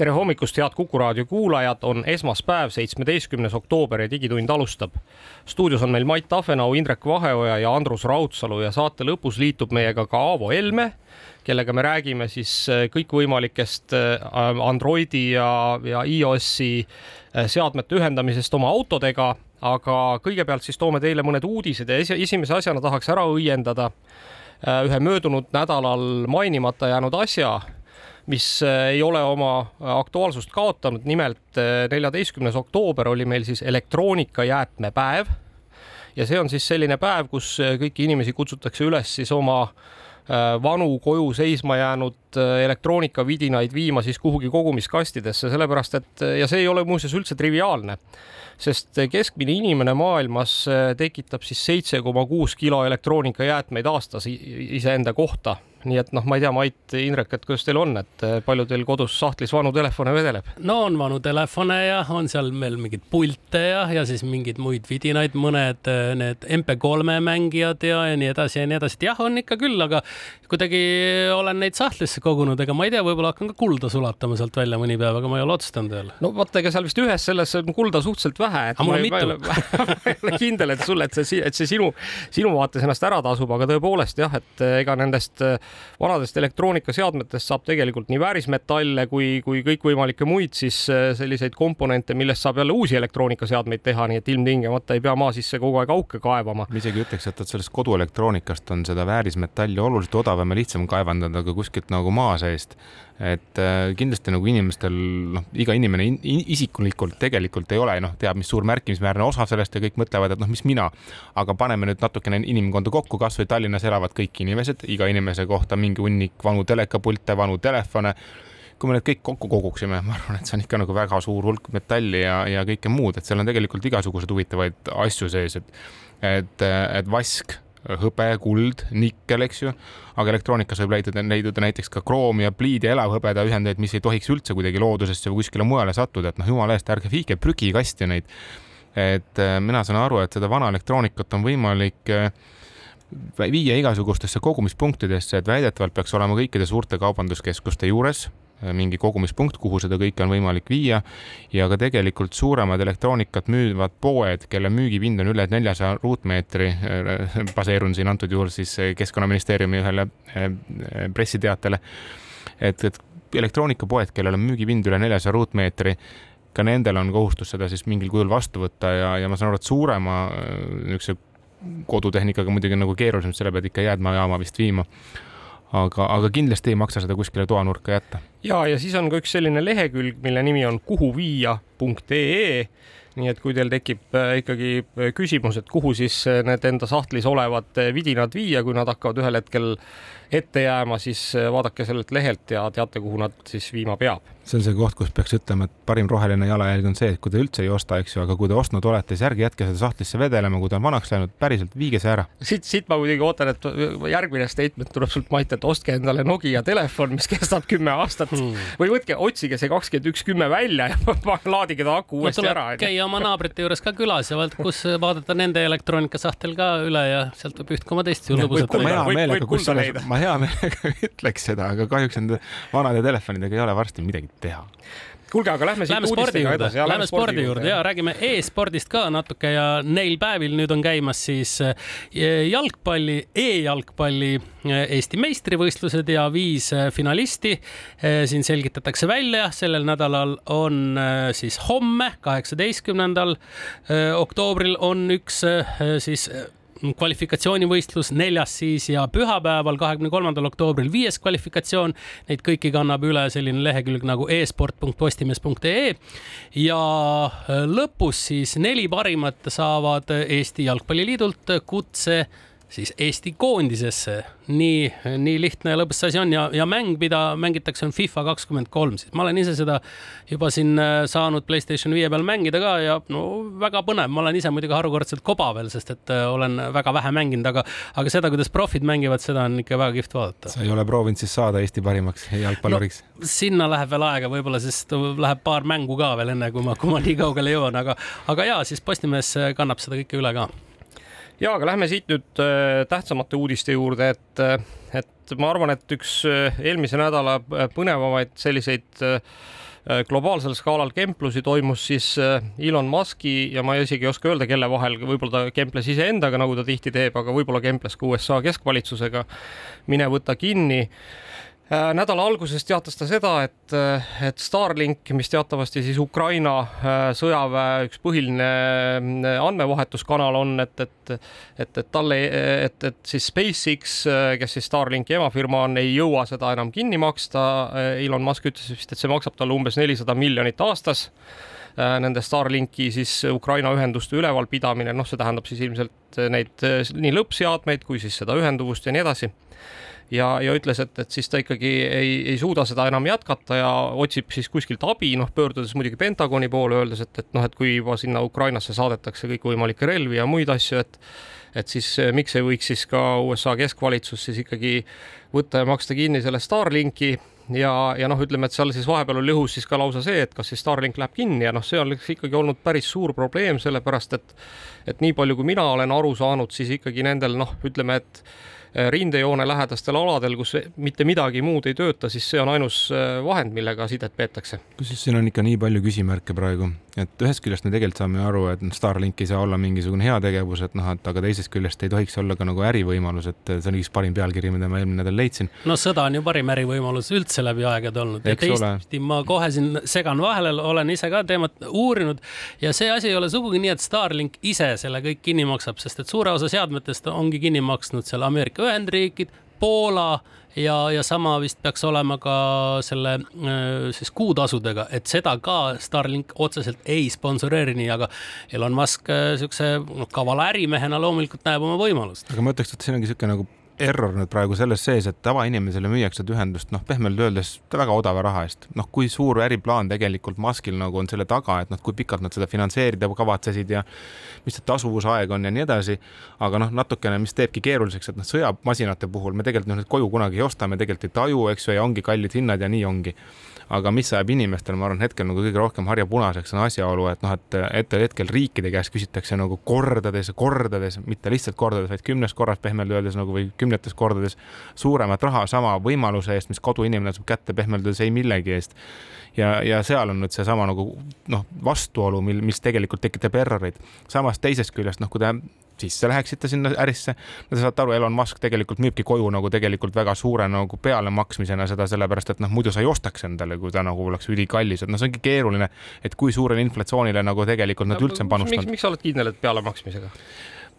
tere hommikust, head Kuku raadio kuulajad, on esmaspäev, seitsmeteistkümnes oktoober ja Digitund alustab. stuudios on meil Mait Tafenau, Indrek Vaheoja ja Andrus Raudsalu ja saate lõpus liitub meiega ka Aavo Helme, kellega me räägime siis äh, kõikvõimalikest äh, Androidi ja, ja iOS-i äh, seadmete ühendamisest oma autodega, aga kõigepealt siis toome teile mõned uudised ja esimese asjana tahaks ära õiendada ühe möödunud nädalal mainimata jäänud asja mis äh, ei ole oma äh, aktuaalsust kaotanud, nimelt äh, neljateistkümnes oktoober oli meil siis elektroonikajäätmepäev. ja see on siis selline päev, kus kõiki inimesi kutsutakse üles siis oma vanu koju seisma jäänud elektroonikavidinaid viima siis kuhugi kogumiskastidesse, sellepärast et ja see ei ole muuseas üldse triviaalne, sest keskmine inimene maailmas tekitab siis seitse koma kuus kilo elektroonikajäätmeid aastas iseenda kohta nii et noh, ma ei tea, Mait, Indrek, et kuidas teil on, et eh, palju teil kodus sahtlis vanu telefone vedeleb? no on vanu telefone ja on seal veel mingeid pilte ja, ja siis mingeid muid vidinaid, mõned eh, need MP3 mängijad ja, ja nii edasi ja nii edasi, et jah, on ikka küll, aga kuidagi olen neid sahtlisse kogunud, ega ma ei tea, võib-olla hakkan ka kulda sulatama sealt välja mõni päev, aga ma ei ole otsustanud veel. no vaata, ega seal vist ühes selles kulda suhteliselt vähe. Aga mul on mitu. ma ei ole kindel, et sulle, et see, et see sinu, sinu vaates ennast ära tasub, aga tõepoolest jah, et eh, ega nendest vanadest elektroonikaseadmetest saab tegelikult nii väärismetalle kui, kui kõikvõimalikke muid siis äh, selliseid komponente, millest saab jälle uusi elektroonikaseadmeid teha, nii et ilmtingimata ei pea maa sisse kogu aeg auke kaevama. ma isegi ütleks, et sellest koduelektroonikast on seda väärismetalli oluliselt odavam ja lihtsam kaevandada kui kuskilt nagu maa seest et äh, kindlasti nagu inimestel, noh, iga inimene in, isikulikult tegelikult ei ole, noh, teab, mis suur märkimisväärne osa sellest ja kõik mõtlevad, et noh, mis mina. aga paneme nüüd natukene inimkonda kokku, kasvõi Tallinnas elavad kõik inimesed, iga inimese kohta mingi hunnik vanu telekapilte, vanu telefone kui me need kõik kokku koguksime, ma arvan, et see on ikka nagu väga suur hulk metalli ja, ja kõike muud, et seal on tegelikult igasuguseid huvitavaid asju sees, et, et, et vask hõbe, kuld, nikkel, eks ju. aga elektroonikas võib leiduda, leiduda näiteks ka kroom ja pliid ja elavhõbeda ühendeid, mis ei tohiks üldse kuidagi loodusesse või kuskile mujale sattuda, et noh, jumala eest, ärge viige prügikasti neid. et äh, mina saan aru, et seda vana elektroonikat on võimalik äh, viia igasugustesse kogumispunktidesse, et väidetavalt peaks olema kõikide suurte kaubanduskeskuste juures mingi kogumispunkt, kuhu seda kõike on võimalik viia. Ja ka tegelikult suuremad elektroonikat müüvad poed, kelle müügipind on üle neljasaja ruutmeetri, äh, baseerun siin antud juhul siis äh, Keskkonnaministeeriumi ühele pressiteatele, et, et elektroonikapoed, kellel on müügipind üle neljasaja ruutmeetri, ka nendel on kohustus seda siis mingil kujul vastu võtta ja, ja ma saan aru, et suurema niisuguse kodutehnikaga muidugi nagu keerulisem, selle pead ikka jäätmejaama vist viima aga, aga kindlasti ei maksa seda kuskile toanurka jätta. ja, ja siis on ka üks selline lehekülg, mille nimi on kuhuviia.ee nii et kui teil tekib äh, ikkagi äh, küsimus, et kuhu siis äh, need enda sahtlis olevad vidinad viia, kui nad hakkavad ühel hetkel ette jääma, siis vaadake sellelt lehelt ja teate, kuhu nad siis viima peab see on see koht, kus peaks ütlema, et parim roheline jalajälg on see, et kui te üldse ei osta, eks ju, aga kui te ostnud olete, siis ärge jätke seda sahtlisse vedelema, kui ta on vanaks läinud, päriselt viige see ära. siit, siit ma muidugi ootan, et järgmine statement tuleb sult, Mait, et ostke endale Nokia telefon, mis kestab kümme aastat hmm. või võtke, otsige see kakskümmend üks kümme välja ja laadige ta aku uuesti no, ära. käia oma naabrite juures ka külas ja vaat, kus vaadata nende elektroonikasahtel ka üle ja sealt võib üht koma teist lõbusat leida. ma hea meelega, kusjuures ma hea meelega ütleks seda, aga kahjuks nende vanade telefonidega ei ole varsti midagi teha kuulge, aga lähme siit uudistega edasi. Lähme spordi juurde ja räägime e-spordist ka natuke ja neil päevil nüüd on käimas siis eh, jalgpalli e, e-jalgpalli Eesti meistrivõistlused ja viis eh, finalisti. Eh, siin selgitatakse välja, sellel nädalal on siis homme, kaheksateistkümnendal oktoobril on üks siis kvalifikatsioonivõistlus neljas siis ja pühapäeval, kahekümne kolmandal oktoobril viies kvalifikatsioon. Neid kõiki kannab üle selline lehekülg nagu e-sport.postimees.ee ja lõpus siis neli parimat saavad Eesti Jalgpalliliidult kutse siis Eesti koondisesse. nii, nii lihtne ja lõbus see asi on ja, ja mäng, mida mängitakse, on FIFA kakskümmend kolm, siis ma olen ise seda juba siin äh, saanud Playstation viie peal mängida ka ja no väga põnev, ma olen ise muidugi harukordselt kobavel, sest et äh, olen väga vähe mänginud, aga, aga seda, kuidas profid mängivad, seda on ikka väga kihvt vaadata. sa ei ole proovinud siis saada Eesti parimaks jalgpalluriks no,? sinna läheb veel aega võib-olla, sest läheb paar mängu ka veel enne, kui ma, kui ma nii kaugele jõuan, aga, aga ja siis Postimees kannab seda kõike üle ka ja aga lähme siit nüüd äh, tähtsamate uudiste juurde, et, äh, et ma arvan, et üks äh, eelmise nädala põnevamaid selliseid globaalsel skaalal kemplusi toimus siis Elon Musk'i ja ma isegi ei oska öelda, kelle vahel, võib-olla ta kemples iseendaga, nagu ta tihti teeb, aga võib-olla kemples ka USA keskvalitsusega. mine võta kinni nädala alguses teatas ta seda, et, äh, et Starlink, mis teatavasti siis Ukraina äh, sõjaväe üks põhiline andmevahetuskanal on, et, et, et, et talle, et, et siis SpaceX, kes siis Starlinki emafirma on, ei jõua seda enam kinni maksta. Elon Musk ütles vist, et see maksab talle umbes nelisada miljonit aastas nende Starlinki siis Ukraina ühenduste ülevalpidamine, noh, see tähendab siis ilmselt neid nii lõppseadmeid kui siis seda ühenduvust ja nii edasi ja, ja ütles, et, et siis ta ikkagi ei, ei suuda seda enam jätkata ja otsib siis kuskilt abi, noh, pöördudes muidugi Pentagoni poole, öeldes, et, et noh, et kui juba sinna Ukrainasse saadetakse kõikvõimalikke relvi ja muid asju, et et siis eh, miks ei võiks siis ka USA keskvalitsus siis ikkagi võtta ja maksta kinni selle Starlinki ja, ja noh, ütleme, et seal siis vahepeal oli õhus siis ka lausa see, et kas siis Starlink läheb kinni ja noh, see on ikkagi olnud päris suur probleem, sellepärast et et nii palju, kui mina olen aru saanud, siis ikkagi nendel noh, ütleme, et rindejoone lähedastel aladel, kus mitte midagi muud ei tööta, siis see on ainus äh, vahend, millega sidet peetakse. kusjuures siin on ikka nii palju küsimärke praegu, et ühest küljest me tegelikult saame aru, et noh, Starlink ei saa olla mingisugune heategevus, et noh, et aga teisest küljest ei tohiks olla ka nagu ärivõimalus, et see on üks parim pealkiri, mida ma eelmine nädal leidsin. no sõda on ju parim ärivõimalus üldse läbi aegade olnud ja teistpidi ma kohe siin segan vahele, olen ise ka teemat uurinud ja see asi ei ole sugugi nii, et Starlink ise selle kõik kinni maksab, sest et suure osa seadmetest ongi kinni maksnud seal Ameerika Ameerika Ühendriigid, Poola ja, ja sama vist peaks olema ka selle äh, siis kuutasudega, et seda ka Starlink otseselt ei sponsoreeri, nii aga Elon Musk äh, siukse noh, kavala ärimehena loomulikult näeb oma võimalust. aga ma ütleks, et siin ongi siuke nagu error nüüd praegu selles sees, et tavainimesele müüakse ühendust, noh, pehmelt öeldes väga odava raha eest. noh, kui suur äriplaan tegelikult Muskil nagu on selle taga, et noh, kui pikalt nad seda finantseerida kavatsesid ja mis see tasuvusaeg on ja nii edasi. aga noh, natukene, mis teebki keeruliseks, et noh, sõjamasinate puhul me tegelikult noh, need koju kunagi ei osta, me tegelikult ei taju, eks ju, ja ongi kallid hinnad ja nii ongi aga mis ajab inimestel, ma arvan, hetkel nagu kõige rohkem harja punaseks on asjaolu, et noh, et hetkel, hetkel riikide käest küsitakse nagu kordades, kordades, mitte lihtsalt kordades, vaid kümnes korras pehmelt öeldes nagu või kümnetes kordades suuremat raha sama võimaluse eest, mis koduinimene saab kätte pehmelt öeldes ei millegi eest ja, ja seal on nüüd seesama nagu noh, vastuolu, mil, mis tegelikult tekitab erroreid. samas teisest küljest noh, kui te sisse läheksite sinna ärisse. no te saate aru, Elon Musk tegelikult müübki koju nagu tegelikult väga suure nagu pealemaksmisena seda sellepärast, et noh, muidu sa ei ostaks endale, kui ta nagu oleks ülikallis, et noh, see ongi keeruline, et kui suurele inflatsioonile nagu tegelikult nad üldse on panustanud. miks, miks sa oled kindel, et pealemaksmisega?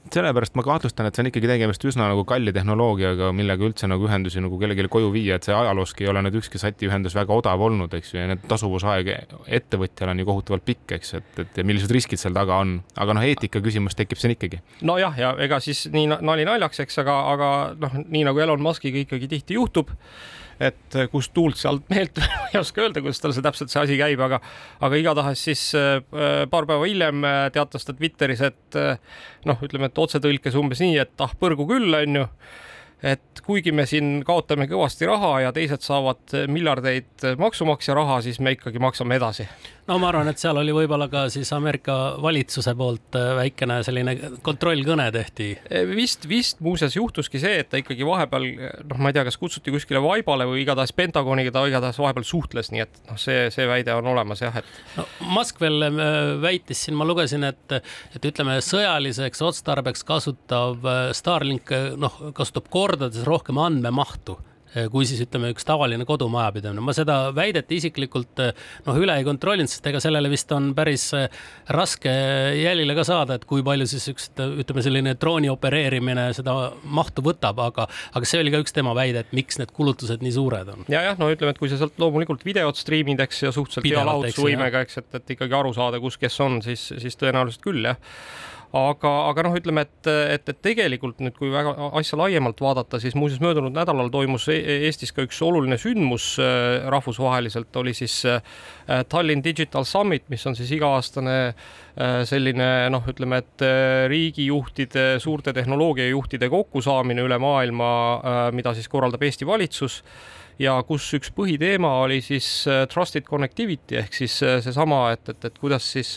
Sellepärast ma kahtlustan, et see on ikkagi tegemist üsna nagu kalli tehnoloogiaga, millega üldse nagu ühendusi nagu kellelegi koju viia, et see ajalooski ei ole nüüd ükski satiühendus väga odav olnud, eks ju, ja need tasuvusaeg ettevõtjal on ju kohutavalt pikk, eks, et, et ja millised riskid seal taga on, aga noh, eetika küsimus tekib siin ikkagi. nojah, ja ega siis nii nali naljaks, eks, aga, aga noh, nii nagu Elon Muskiga ikkagi tihti juhtub et eh, kust tuult sealt meelt ei oska öelda, kuidas tal see täpselt see asi käib, aga, aga igatahes siis eh, paar päeva hiljem eh, teatas ta Twitteris, et noh, ütleme, et otsetõlkes umbes nii, et ah, põrgu küll, onju et kuigi me siin kaotame kõvasti raha ja teised saavad miljardeid maksumaksja raha, siis me ikkagi maksame edasi no ma arvan, et seal oli võib-olla ka siis Ameerika valitsuse poolt äh, väikene selline kontrollkõne tehti. E, vist, vist muuseas juhtuski see, et ta ikkagi vahepeal noh, ma ei tea, kas kutsuti kuskile vaibale või igatahes Pentagoniga ta igatahes vahepeal suhtles, nii et noh, see, see väide on olemas jah, et. no Musk veel äh, väitis siin, ma lugesin, et, et ütleme, sõjaliseks otstarbeks kasutav äh, Starlink noh, kasutab kordades rohkem andmemahtu kui siis ütleme, üks tavaline kodumajapidamine. ma seda väidet isiklikult eh, noh, üle ei kontrollinud, sest ega sellele vist on päris eh, raske jälile ka saada, et kui palju siis üks, ütleme, selline drooni opereerimine seda mahtu võtab, aga, aga see oli ka üks tema väide, et miks need kulutused nii suured on. ja jah, no ütleme, et kui sa sealt loomulikult videot striimid, eks, ja suhteliselt hea lahutusvõimega, eks, et, et ikkagi aru saada, kus kes on, siis, siis tõenäoliselt küll jah aga, aga noh, ütleme, et, et, et tegelikult nüüd, kui väga asja laiemalt vaadata, siis muuseas möödunud nädalal toimus e-, Eestis ka üks oluline sündmus äh, rahvusvaheliselt, oli siis äh, Tallinn Digital Summit, mis on siis iga-aastane äh, selline noh, ütleme, et riigijuhtide, suurte tehnoloogiajuhtide kokkusaamine üle maailma, mida siis korraldab Eesti valitsus ja kus üks põhiteema oli siis äh, trusted connectivity ehk siis äh, seesama, et, et, et kuidas siis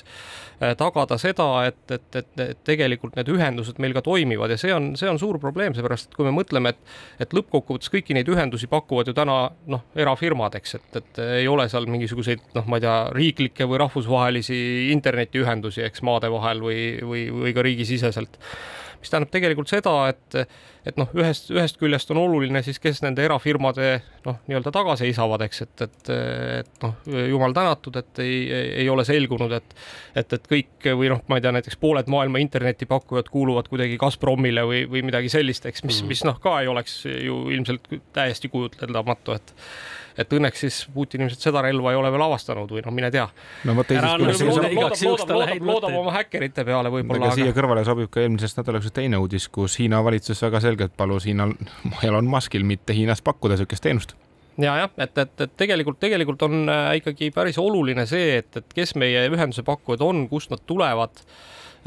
äh, tagada seda, et, et, et, et tegelikult need ühendused meil ka toimivad ja see on, see on suur probleem, seepärast et kui me mõtleme, et, et lõppkokkuvõttes kõiki neid ühendusi pakuvad ju täna noh, erafirmad, eks, et, et ei ole seal mingisuguseid noh, ma ei tea, riiklikke või rahvusvahelisi internetiühendusi, eks maade vahel või, või, või ka riigisiseselt mis tähendab tegelikult seda, et, et noh, ühest, ühest küljest on oluline siis, kes nende erafirmade noh, nii-öelda taga seisavad, eks, et, et, et noh, jumal tänatud, et ei, ei ole selgunud, et, et, et kõik või noh, ma ei tea, näiteks pooled maailma internetipakkujad kuuluvad kuidagi Gazpromile või, või midagi sellist, eks, mis, mis noh, ka ei oleks ju ilmselt täiesti kujutlematu, et et õnneks siis Putin ilmselt seda relva ei ole veel avastanud või noh, mine tea. no vot teisest küljest. loodab, loodab, loodab, loodab oma häkkerite peale võib-olla. aga siia kõrvale sobib ka eelmisest nädalast üks teine uudis, kus Hiina valitsus väga selgelt palus Hiinal, Elon Muskil mitte Hiinas pakkuda niisugust teenust ja jah, et, et, et tegelikult, tegelikult on äh, ikkagi päris oluline see, et, et kes meie ühenduse pakkujad on, kust nad tulevad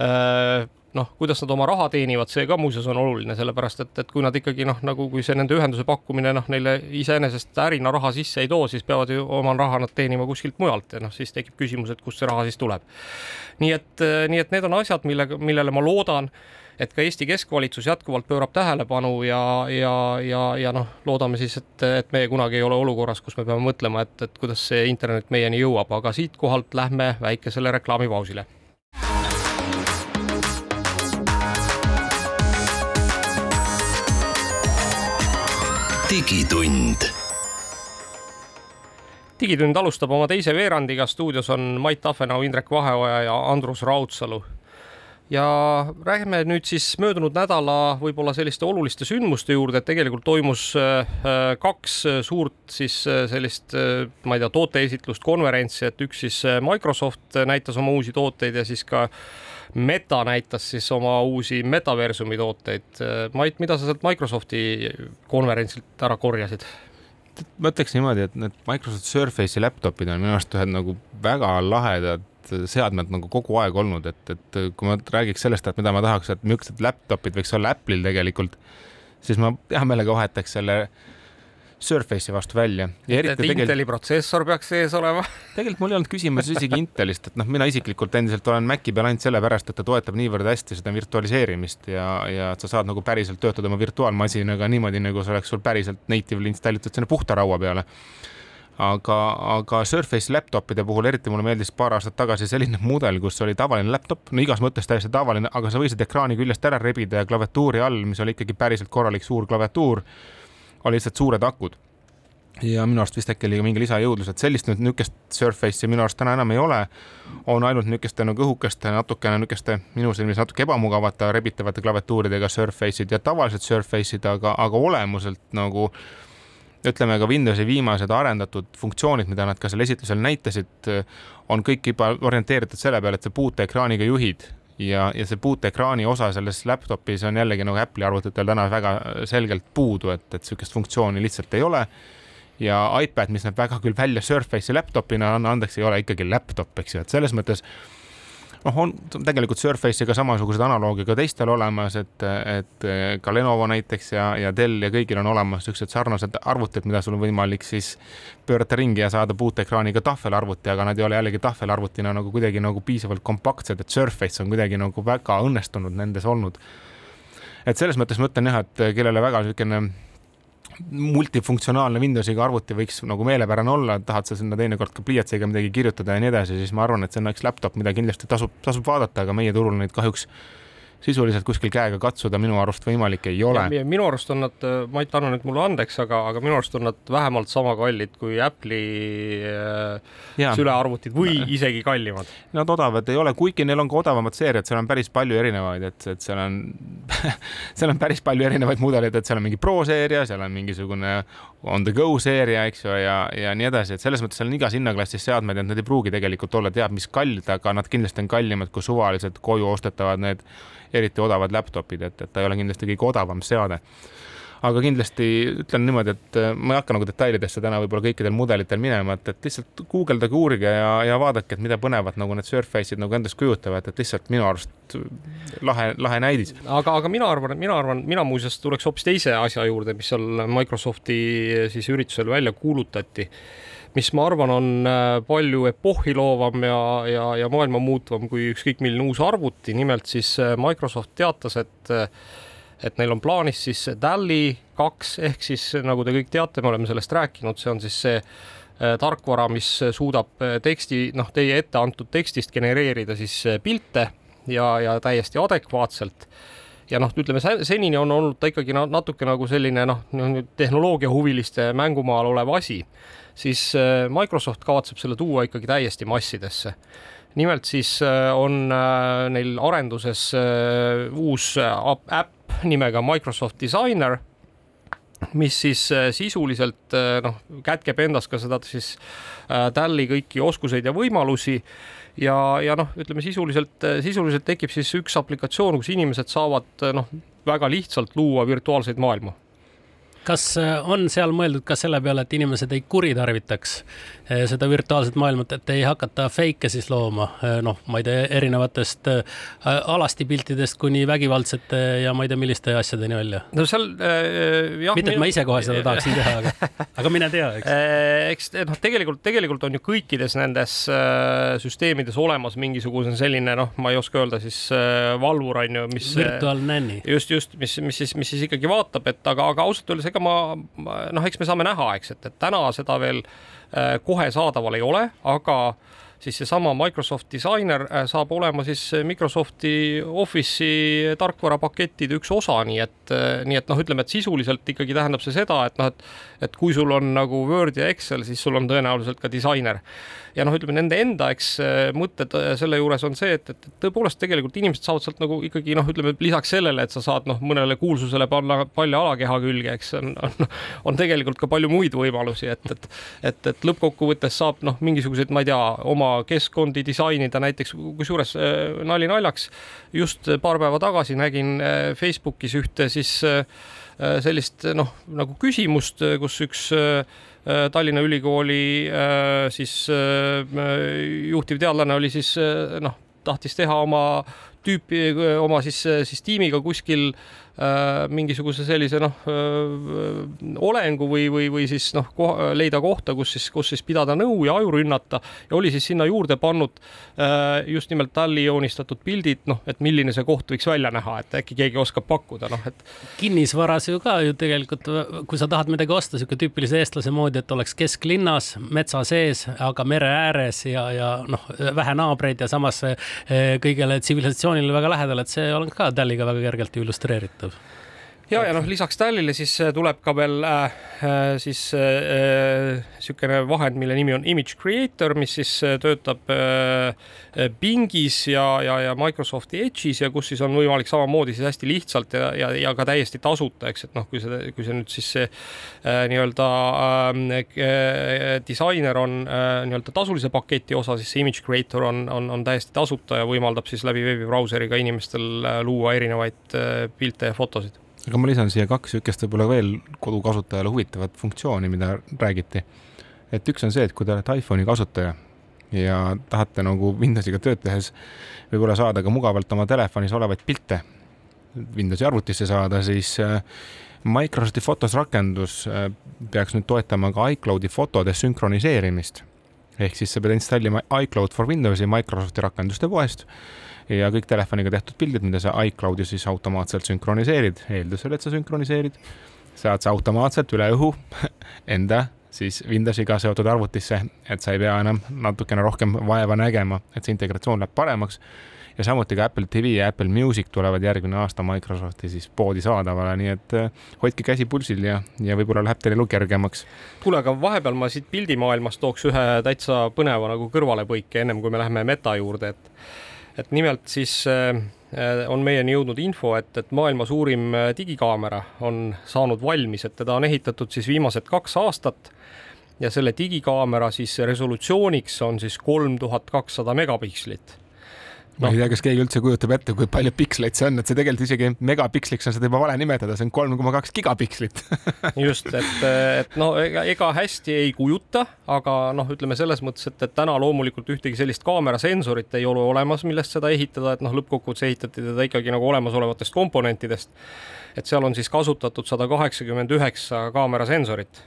äh, noh, kuidas nad oma raha teenivad, see ka muuseas on oluline, sellepärast et, et kui nad ikkagi noh, nagu kui see nende ühenduse pakkumine noh, neile iseenesest ärina raha sisse ei too, siis peavad ju oma raha nad teenima kuskilt mujalt ja noh, siis tekib küsimus, et kust see raha siis tuleb. nii et, nii et need on asjad, millega, millele ma loodan, et ka Eesti keskvalitsus jätkuvalt pöörab tähelepanu ja, ja, ja, ja noh, loodame siis, et, et meie kunagi ei ole olukorras, kus me peame mõtlema, et, et kuidas see internet meieni jõuab, aga siitkohalt lähme väikesele reklaamipausile digitund. digitund alustab oma teise veerandiga, stuudios on Mait Tafenau, Indrek Vaheoja ja Andrus Raudsalu. ja räägime nüüd siis möödunud nädala võib-olla selliste oluliste sündmuste juurde, et tegelikult toimus äh, kaks suurt siis äh, sellist, äh, ma ei tea, tooteesitlust, konverentsi, et üks siis Microsoft näitas oma uusi tooteid ja siis ka Meta näitas siis oma uusi metaversumi tooteid. Mait, mida sa sealt Microsofti konverentsilt ära korjasid? ma ütleks niimoodi, et need Microsoft Surface'i laptop'id on minu arust ühed nagu väga lahedad seadmed nagu kogu aeg olnud, et, et kui ma räägiks sellest, et mida ma tahaks, et millised laptop'id võiks olla Apple'il tegelikult, siis ma hea meelega vahetaks selle Surface'i vastu välja. et Inteli tegel... protsessor peaks sees olema. Tegelikult mul ei olnud küsimus isegi Intelist, et noh, mina isiklikult endiselt olen Maci peal ainult sellepärast, et ta toetab niivõrd hästi seda virtualiseerimist ja, ja et sa saad nagu päriselt töötada oma virtuaalmasinaga niimoodi, nagu see oleks sul päriselt native'li installitud sinna puhta raua peale. Aga, aga Surface laptop'ide puhul eriti mulle meeldis paar aastat tagasi selline mudel, kus oli tavaline laptop, no igas mõttes täiesti tavaline, aga sa võisid ekraani küljest ära rebida ja klaviatuuri all, mis oli ikkagi päriselt korralik suur klaviatuur oli lihtsalt suured akud ja minu arust vist äkki oli ka mingi lisajõudlus, et sellist nüüd niisugust Surface'i minu arust täna enam ei ole. on ainult niisuguste nagu õhukeste, natukene niisuguste minu silmis natuke ebamugavate rebitavate klaviatuuridega Surface'id ja tavalised Surface'id, aga, aga olemuselt nagu ütleme ka Windowsi viimased arendatud funktsioonid, mida nad ka seal esitlusel näitasid, on kõik juba orienteeritud selle peale, et sa puuteekraaniga juhid ja, ja see puuteekraani osa selles laptop'is on jällegi nagu Apple'i arvutitel täna väga selgelt puudu, et, et niisugust funktsiooni lihtsalt ei ole. ja iPad, mis näeb väga küll välja Surface'i laptop'ina, anna andeks, ei ole ikkagi laptop, eks ju, et selles mõttes noh, on tegelikult Surface'iga samasuguseid analoogia ka teistel olemas, et, et ka Lenovo näiteks ja, ja Dell ja kõigil on olemas niisugused sarnased arvutid, mida sul on võimalik siis pöörata ringi ja saada puuteekraaniga tahvelarvuti, aga nad ei ole jällegi tahvelarvutina nagu kuidagi nagu piisavalt kompaktsed, et Surface on kuidagi nagu väga õnnestunud nendes olnud. et selles mõttes ma ütlen jah, et kellele väga niisugune multifunktsionaalne Windowsiga arvuti võiks nagu meelepärane olla, tahad sa sinna teinekord ka pliiatsiga midagi kirjutada ja nii edasi, siis ma arvan, et see on üks laptop, mida kindlasti tasub, tasub vaadata, aga meie turul neid kahjuks sisuliselt kuskil käega katsuda minu arust võimalik ei ole. minu arust on nad, Mait, anna nüüd mulle andeks, aga, aga minu arust on nad vähemalt sama kallid kui Apple'i äh, sülearvutid või isegi kallimad. Nad odavad ei ole, kuigi neil on ka odavamad seeriad, seal on päris palju erinevaid, et, et seal on seal on päris palju erinevaid mudeleid, et seal on mingi Pro seeria, seal on mingisugune on the go seeria, eks ju, ja, ja nii edasi, et selles mõttes seal on igas hinnaklassis seadmed, et nad ei pruugi tegelikult olla teab mis kallid, aga nad kindlasti on kallimad kui suvaliselt koju ostetavad need eriti odavad laptop'id, et, et ta ei ole kindlasti kõige odavam seade aga kindlasti ütlen niimoodi, et äh, ma ei hakka nagu detailidesse täna võib-olla kõikidel mudelitel minema, et, et lihtsalt guugeldage, uurige ja, ja vaadake, et mida põnevat nagu need Surface'id nagu endast kujutavad, et lihtsalt minu arust lahe, lahe näidis. aga, aga mina arvan, et mina arvan, mina muuseas tuleks hoopis teise asja juurde, mis seal Microsofti siis üritusel välja kuulutati mis ma arvan, on äh, palju epohhiloovam ja, ja, ja maailma muutvam kui ükskõik milline uus arvuti, nimelt siis äh, Microsoft teatas, et äh, et neil on plaanis siis DALI kaks ehk siis nagu te kõik teate, me oleme sellest rääkinud, see on siis see tarkvara, mis suudab teksti, noh, teie ette antud tekstist genereerida siis pilte ja, ja täiesti adekvaatselt ja noh, ütleme senini on olnud ta ikkagi natuke nagu selline noh, tehnoloogiahuviliste mängumaal olev asi siis äh, Microsoft kavatseb selle tuua ikkagi täiesti massidesse. nimelt siis äh, on äh, neil arenduses uus äpp nimega Microsoft Designer mis siis sisuliselt noh, kätkeb endas ka seda siis Talli kõiki oskuseid ja võimalusi. Ja, ja noh, ütleme sisuliselt, sisuliselt tekib siis üks aplikatsioon, kus inimesed saavad noh, väga lihtsalt luua virtuaalseid maailmu. Kas äh, on seal mõeldud ka selle peale, et inimesed ei kuritarvitaks äh, seda virtuaalset maailmat, et ei hakata fake'e siis looma, äh, noh, ma ei tea, erinevatest alastipiltidest kuni vägivaldsete ja ma ei tea, milliste asjadeni välja? no seal äh, jah. mitte, et ma ise kohe seda tahaksin teha, aga, aga mine tea, eks. eks noh, tegelikult, tegelikult on ju kõikides nendes süsteemides olemas mingisugune selline noh, ma ei oska öelda siis valvur on ju, mis. virtuaalne nänni. just, just, mis, mis siis, mis siis ikkagi vaatab, et aga, aga ausalt öeldes ega ega ma, noh, eks me saame näha, eks, et, et täna seda veel äh, kohe saadaval ei ole, aga siis seesama Microsoft Designer äh, saab olema siis Microsofti Office'i tarkvarapakettide üks osa, nii et, äh, nii et noh, ütleme, et sisuliselt ikkagi tähendab see seda, et noh, et, et kui sul on nagu Word ja Excel, siis sul on tõenäoliselt ka disainer. Ja noh, ütleme nende enda, eks äh, mõtted äh, selle juures on see, et, et tõepoolest tegelikult inimesed saavad sealt nagu ikkagi noh, ütleme lisaks sellele, et sa saad noh, mõnele kuulsusele panna palja alakeha külge, eks on, on, on tegelikult ka palju muid võimalusi, et, et, et, et lõppkokkuvõttes saab noh, mingisuguseid, ma ei tea, oma keskkondi disainida näiteks, kusjuures äh, nali naljaks, just paar päeva tagasi nägin Facebookis ühte siis sellist noh, nagu küsimust, kus üks Äh, Tallinna Ülikooli äh, siis äh, juhtivteadlane oli siis noh, tahtis teha oma tüüpi, oma siis, siis tiimiga kuskil Äh, mingisuguse sellise noh olengu või, või, või siis noh, leida kohta, kus siis, kus siis pidada nõu ja aju rünnata ja oli siis sinna juurde pannud äh, just nimelt talli joonistatud pildid, noh, et milline see koht võiks välja näha, et äkki keegi oskab pakkuda, noh, et. kinnisvaras ju ka ju tegelikult, kui sa tahad midagi osta, sihuke tüüpilise eestlase moodi, et oleks kesklinnas, metsa sees, aga mere ääres ja, ja noh, vähe naabreid ja samas kõigele tsivilisatsioonile väga lähedal, et see on ka talliga väga kergelt illustreeritav of. Ja, ja noh, lisaks Talile siis äh, tuleb ka veel äh, äh siis niisugune äh, vahend, mille nimi on Image Creator, mis siis äh, töötab äh, Bingis ja, ja, ja Microsofti Edge'is ja kus siis on võimalik samamoodi siis hästi lihtsalt ja, ja, ja ka täiesti tasuta, eks, et noh, kui see, kui see nüüd siis see äh, nii-öelda äh, disainer on äh, nii-öelda tasulise paketi osa, siis see Image Creator on, on, on täiesti tasuta ja võimaldab siis läbi veebibrauseriga inimestel luua erinevaid äh, pilte ja fotosid aga ma lisan siia kaks niisugust võib-olla veel kodukasutajale huvitavat funktsiooni, mida räägiti. et üks on see, et kui te olete iPhone'i kasutaja ja tahate nagu Windowsiga tööd tehes võib-olla saada ka mugavalt oma telefonis olevaid pilte Windowsi arvutisse saada, siis äh, Microsofti Photos rakendus äh, peaks nüüd toetama ka iCloudi fotode sünkroniseerimist. ehk siis sa pead installima iCloud for Windowsi Microsofti rakenduste poest ja kõik telefoniga tehtud pildid, mida sa iCloudi siis automaatselt sünkroniseerid, eeldusel, et sa sünkroniseerid, saad sa automaatselt üle õhu enda siis Windowsiga seotud arvutisse, et sa ei pea enam natukene rohkem vaeva nägema, et see integratsioon läheb paremaks. Ja samuti ka Apple TV ja Apple Music tulevad järgmine aasta Microsofti siis poodi saadavale, nii et äh, hoidke käsi pulsil ja, ja võib-olla läheb teil elu kergemaks. kuule, aga vahepeal ma siit pildimaailmast tooks ühe täitsa põneva nagu kõrvalepõike, ennem kui me läheme meta juurde, et et nimelt siis äh, on meieni jõudnud info, et, et maailma suurim digikaamera on saanud valmis, et teda on ehitatud siis viimased kaks aastat. Ja selle digikaamera siis resolutsiooniks on siis kolm tuhat kakssada megapikslit no.. ma ei tea, kas keegi üldse kujutab ette, kui palju piksleid see on, et see tegelikult isegi megapiksliks on seda juba vale nimetada, see on kolm koma kaks gigapikslit. Just, et, et no ega, ega hästi ei kujuta, aga noh, ütleme selles mõttes, et, et täna loomulikult ühtegi sellist kaamerasensorit ei ole olemas, millest seda ehitada, et noh, lõppkokkuvõttes ehitati teda ikkagi nagu olemasolevatest komponentidest. et seal on siis kasutatud sada kaheksakümmend üheksa kaamerasensorit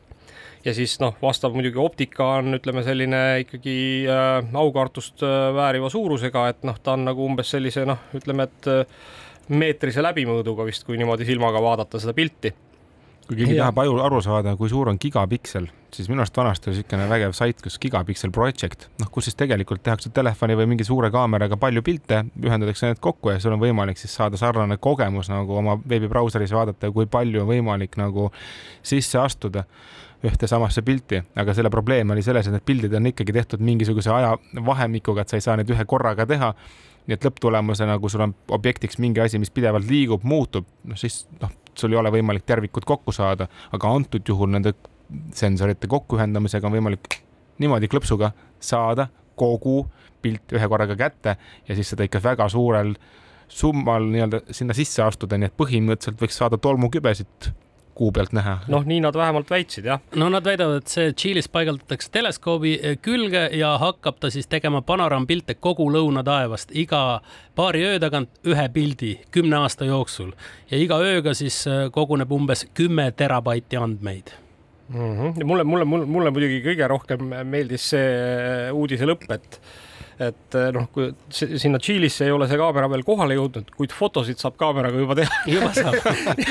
ja siis noh, vastav muidugi optika on, ütleme selline ikkagi äh, aukartust äh, vääriva suurusega, et noh, ta on nagu umbes sellise noh, ütleme, et äh, meetrise läbimõõduga vist, kui niimoodi silmaga vaadata seda pilti. kui keegi ja. tahab aju aru saada, kui suur on gigapiksel, siis minu arust vanasti oli niisugune vägev sait, kus Gigapixel Project, noh, kus siis tegelikult tehakse telefoni või mingi suure kaameraga palju pilte, ühendatakse need kokku ja sul on võimalik siis saada sarnane kogemus nagu oma veebibrauseris vaadata, kui palju on võimalik nagu sisse astuda ühte samasse pilti, aga selle probleem oli selles, et need pildid on ikkagi tehtud mingisuguse ajavahemikuga, et sa ei saa neid ühe korraga teha. nii et lõpptulemusena, kui sul on objektiks mingi asi, mis pidevalt liigub, muutub, noh siis noh, sul ei ole võimalik tervikut kokku saada, aga antud juhul nende sensorite kokkuühendamisega on võimalik niimoodi klõpsuga saada kogu pilt ühe korraga kätte ja siis seda ikka väga suurel summal nii-öelda sinna sisse astuda, nii et põhimõtteliselt võiks saada tolmukübesid kuu pealt näha. noh, nii nad vähemalt väitsid, jah. no nad väidavad, et see Tšiilis paigaldatakse teleskoobi eh, külge ja hakkab ta siis tegema panoraampilte kogu lõunataevast iga paari öö tagant ühe pildi kümne aasta jooksul ja iga ööga siis eh, koguneb umbes kümme terabaiti andmeid mm. -hmm. mulle, mulle, mulle, mulle muidugi kõige rohkem meeldis see eh, uudise lõpp, et et eh, noh, kui sinna Tšiilisse ei ole see kaamera veel kohale jõudnud, kuid fotosid saab kaameraga juba teha. juba saab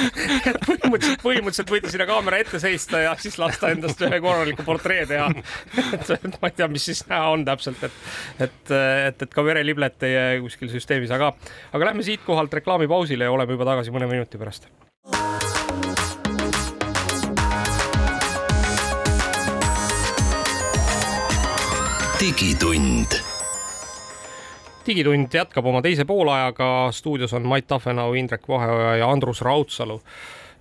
põhimõtteliselt, põhimõtteliselt võite sinna kaamera ette seista ja siis lasta endast ühe korraliku portree teha. et ma ei tea, mis siis näha on täpselt, et, et, et, et ka vereliblet teie kuskil süsteemis, aga, aga lähme siitkohalt reklaamipausile ja oleme juba tagasi mõne minuti pärast digitund digitund jätkab oma teise poolajaga, stuudios on Mait Tafenau, Indrek Vaheoja ja Andrus Raudsalu.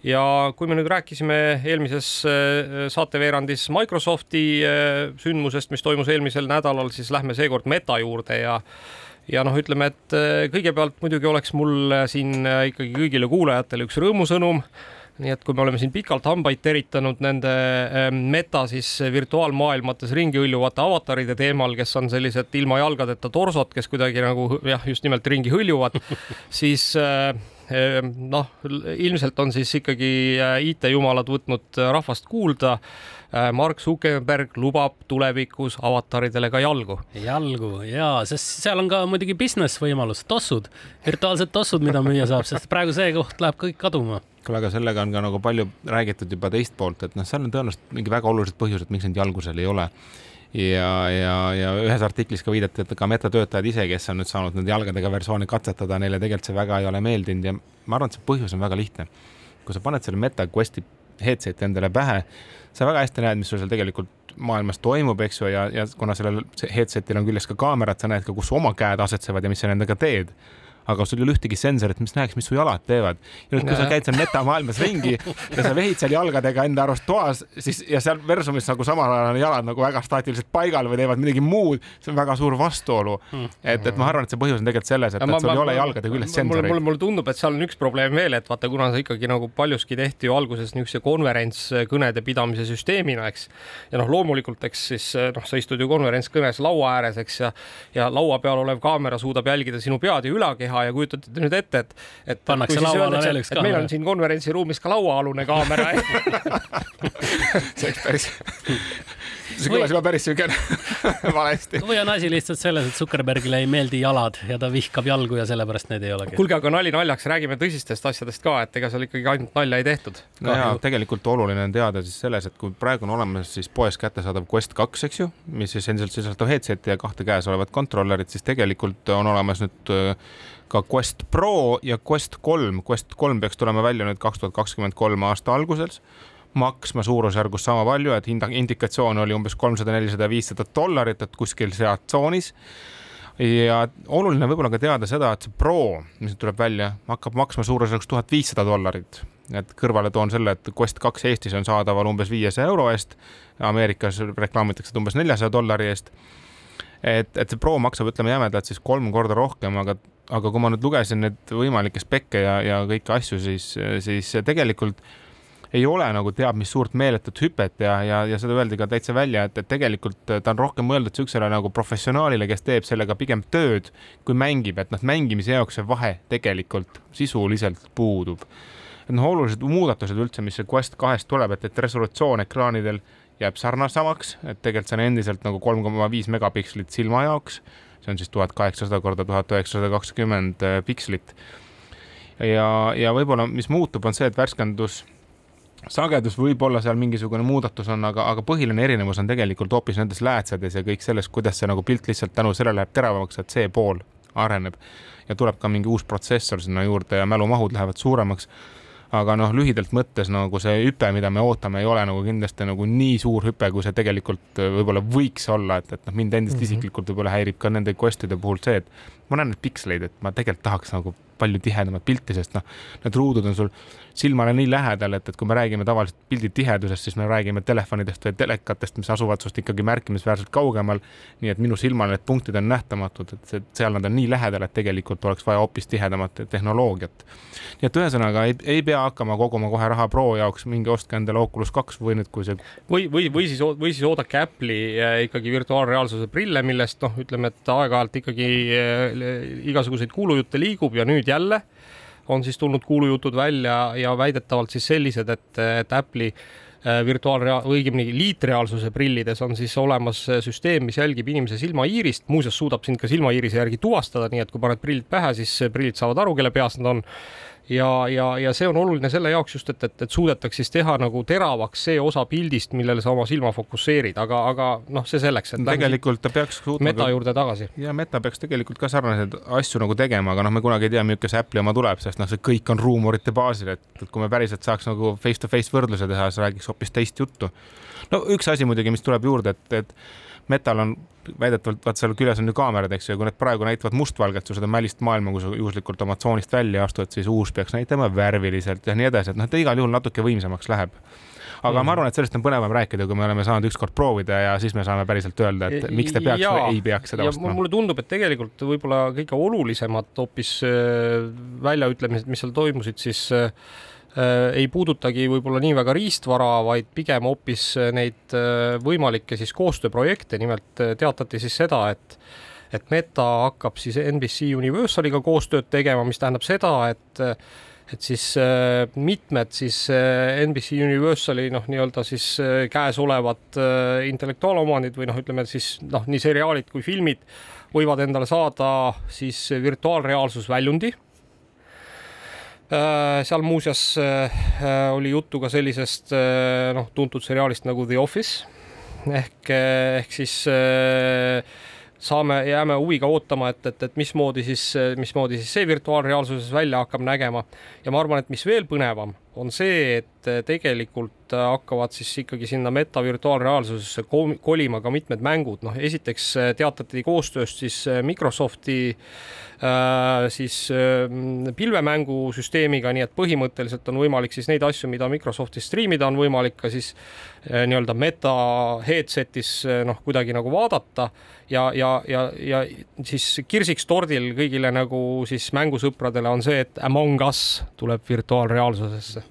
Ja kui me nüüd rääkisime eelmises äh, saateveerandis Microsofti äh, sündmusest, mis toimus eelmisel nädalal, siis lähme seekord Meta juurde ja ja noh, ütleme, et äh, kõigepealt muidugi oleks mul siin ikkagi kõigile kuulajatele üks rõõmusõnum nii et kui me oleme siin pikalt hambaid teritanud nende ähm, meta siis virtuaalmaailmates ringi hõljuvate avataride teemal, kes on sellised ilma jalgadeta torsod, kes kuidagi nagu jah, just nimelt ringi hõljuvad, siis äh, äh, noh, ilmselt on siis ikkagi äh, IT-jumalad võtnud rahvast kuulda Mark Zuckerberg lubab tulevikus avataridele ka jalgu. jalgu ja, sest seal on ka muidugi business võimalus, tossud, virtuaalsed tossud, mida müüa saab, sest praegu see koht läheb kõik kaduma aga sellega on ka nagu palju räägitud juba teist poolt, et noh, seal on tõenäoliselt mingi väga olulised põhjused, miks neid jalgu seal ei ole. ja, ja, ja ühes artiklis ka viidati, et ka metatöötajad ise, kes on nüüd saanud nende jalgadega versioone katsetada, neile tegelikult see väga ei ole meeldinud ja ma arvan, et see põhjus on väga lihtne. kui sa paned selle Meta Questi headset'i endale pähe, sa väga hästi näed, mis sul seal tegelikult maailmas toimub, eks ju, ja, ja kuna sellel headset'il on küljes ka kaamerad, sa näed ka, kus oma käed asetsevad ja mis sa nendega teed aga sul ei ole ühtegi sensorit, mis näeks, mis su jalad teevad. ja nüüd, kui sa käid seal metamaailmas ringi ja sa vehid seal jalgadega enda arust toas, siis ja seal versumis nagu samal ajal on jalad nagu väga staatiliselt paigal või teevad midagi muud, see on väga suur vastuolu. et, et ma arvan, et see põhjus on tegelikult selles, et, et sul ei ole jalgade küljes sensoreid. mulle, mulle tundub, et seal on üks probleem veel, et vaata, kuna see ikkagi nagu paljuski tehti ju alguses niisuguse konverentskõnede pidamise süsteemina, eks. ja noh, loomulikult, eks siis noh, sa istud ju konverentskõnes laua ääres, eks ja, ja laua peal olev kaamera suudab jälgida sinu pead ja ülakeha taha ja kujutate nüüd ette, et, et pannakse lauale veel üks kaamera. meil on siin konverentsiruumis ka lauaalune kaamera see oleks päris see kõlas juba päris siuke valesti. või on asi lihtsalt selles, et Zuckerbergile ei meeldi jalad ja ta vihkab jalgu ja sellepärast need ei olegi. kuulge, aga nali naljaks, räägime tõsistest asjadest ka, et ega seal ikkagi ainult nalja ei tehtud. no ja tegelikult oluline on teada siis selles, et kui praegu on olemas siis poes kättesaadav Quest kaks, eks ju, mis siis endiselt sisaldab headset'i ja kahte käes olevat kontrollerit, siis tegelikult on olemas nüüd äh, ka Quest Pro ja Quest kolm. Quest kolm peaks tulema välja nüüd kaks tuhat kakskümmend kolm aasta alguses maksma suurusjärgus sama palju, et hinda, indikatsioon oli umbes kolmsada, nelisada, viissada dollarit, et kuskil sealt tsoonis. ja oluline võib-olla ka teada seda, et see Pro, mis nüüd tuleb välja, hakkab maksma suurusjärgus tuhat viissada dollarit. et kõrvale toon selle, et Quest kaks Eestis on saadaval umbes viiesaja euro eest. Ameerikas reklaamitakse umbes neljasaja dollari eest. et, et see Pro maksab, ütleme jämedalt siis kolm korda rohkem, aga aga kui ma nüüd lugesin neid võimalikke spekke ja, ja kõiki asju, siis, siis tegelikult ei ole nagu teab mis suurt meeletut hüpet ja, ja, ja seda öeldi ka täitsa välja, et, et tegelikult ta on rohkem mõeldud siuksele nagu professionaalile, kes teeb sellega pigem tööd, kui mängib, et noh, mängimise jaoks see vahe tegelikult sisuliselt puudub. noh, olulised muudatused üldse, mis see Quest kahest tuleb, et, et resolutsioon ekraanidel jääb sarnasamaks, et tegelikult see on endiselt nagu kolm koma viis megapikslit silma jaoks see on siis tuhat kaheksasada korda tuhat üheksasada kakskümmend äh, pikslit. ja, ja võib-olla, mis muutub, on see, et värskendus sagedus võib-olla seal mingisugune muudatus on, aga, aga põhiline erinevus on tegelikult hoopis nendes läätsades ja kõik selles, kuidas see nagu pilt lihtsalt tänu sellele läheb teravamaks, et see pool areneb ja tuleb ka mingi uus protsessor sinna juurde ja mälumahud lähevad suuremaks aga noh, lühidalt mõttes nagu see hüpe, mida me ootame, ei ole nagu kindlasti nagu nii suur hüpe, kui see tegelikult äh, võib-olla võiks olla, et, et noh, mind endist mm -hmm. isiklikult võib-olla häirib ka nende quest'ide puhul see, et ma näen neid piksleid, et ma tegelikult tahaks nagu palju tihedamat pilti, sest noh, need ruudud on sul silmale nii lähedal, et, et kui me räägime tavaliselt pildi tihedusest, siis me räägime telefonidest või telekatest, mis asuvad sinust ikkagi märkimisväärselt kaugemal. nii et minu silmale need punktid on nähtamatud, et seal nad on nii lähedal, et tegelikult oleks vaja hoopis tihedamat tehnoloogiat. nii et ühesõnaga ei, ei pea hakkama koguma kohe raha Pro jaoks, minge ostke endale Oculus kaks või nüüd, kui see. või, või, või siis, või siis oodake Apple'i äh, ikkagi virtuaalreaalsuse prille, millest noh, ütleme, et aeg-ajalt ikkagi äh, igasuguseid kuulujutte liigub ja nüüd jälle on siis tulnud kuulujutud välja ja väidetavalt siis sellised, et, et Apple'i äh, virtuaalrea-, õigemini liitreaalsuse prillides on siis olemas süsteem, mis jälgib inimese silmaiirist, muuseas suudab sind ka silmaiirise järgi tuvastada, nii et kui paned prillid pähe, siis prillid saavad aru, kelle peas nad on ja, ja, ja see on oluline selle jaoks just, et, et, et suudetaks siis teha nagu teravaks see osa pildist, millele sa oma silma fokusseerid, aga, aga noh, see selleks, et tegelikult ta peaks suutma meta juurde tagasi. ja meta peaks tegelikult ka sarnaseid asju nagu tegema, aga noh, me kunagi ei tea, milline see Apple'i oma tuleb, sest noh, see kõik on ruumorite baasil, et, et kui me päriselt saaks nagu face-to-face -face võrdluse teha, siis räägiks hoopis teist juttu. no üks asi muidugi, mis tuleb juurde, et, et metal on väidetavalt, vaat seal küljes on ju kaamerad, eks ju, ja kui need praegu näitavad mustvalget, su seda mälist maailma, kui sa juhuslikult oma tsoonist välja astud, siis uus peaks näitama värviliselt ja nii edasi, et noh, ta igal juhul natuke võimsamaks läheb aga mm. ma arvan, et sellest on põnevam rääkida, kui me oleme saanud ükskord proovida ja siis me saame päriselt öelda, et miks te peaks ja, või ei peaks seda ostma. mulle tundub, et tegelikult võib-olla kõige olulisemad hoopis äh, väljaütlemised, mis seal toimusid, siis Äh, ei puudutagi võib-olla nii väga riistvara, vaid pigem hoopis äh, neid äh, võimalikke siis koostööprojekte, nimelt teatati siis seda, et et Meta hakkab siis NBC Universaliga koostööd tegema, mis tähendab seda, et et siis mitmed siis NBC Universali noh, nii-öelda siis käesolevad intellektuaalomandid või noh, ütleme siis noh, nii seriaalid kui filmid võivad endale saada siis virtuaalreaalsusväljundi. Äh, seal muuseas äh, oli juttu ka sellisest äh, noh, tuntud seriaalist nagu The Office. Ehk, ehk siis saame, jääme huviga ootama, et, et, et mismoodi siis, mismoodi siis see virtuaalreaalsuses välja hakkab nägema. Ja ma arvan, et mis veel põnevam, on see, et tegelikult hakkavad siis ikkagi sinna meta virtuaalreaalsusesse kolima ka mitmed mängud, noh, esiteks teatati koostööst siis Microsofti äh, siis pilvemängusüsteemiga, nii et põhimõtteliselt on võimalik siis neid asju, mida Microsoftis striimida, on võimalik ka siis nii-öelda meta headset'is noh, kuidagi nagu vaadata ja, ja, ja, ja siis kirsiks tordil kõigile nagu siis mängusõpradele on see, et Among Us tuleb virtuaalreaalsusesse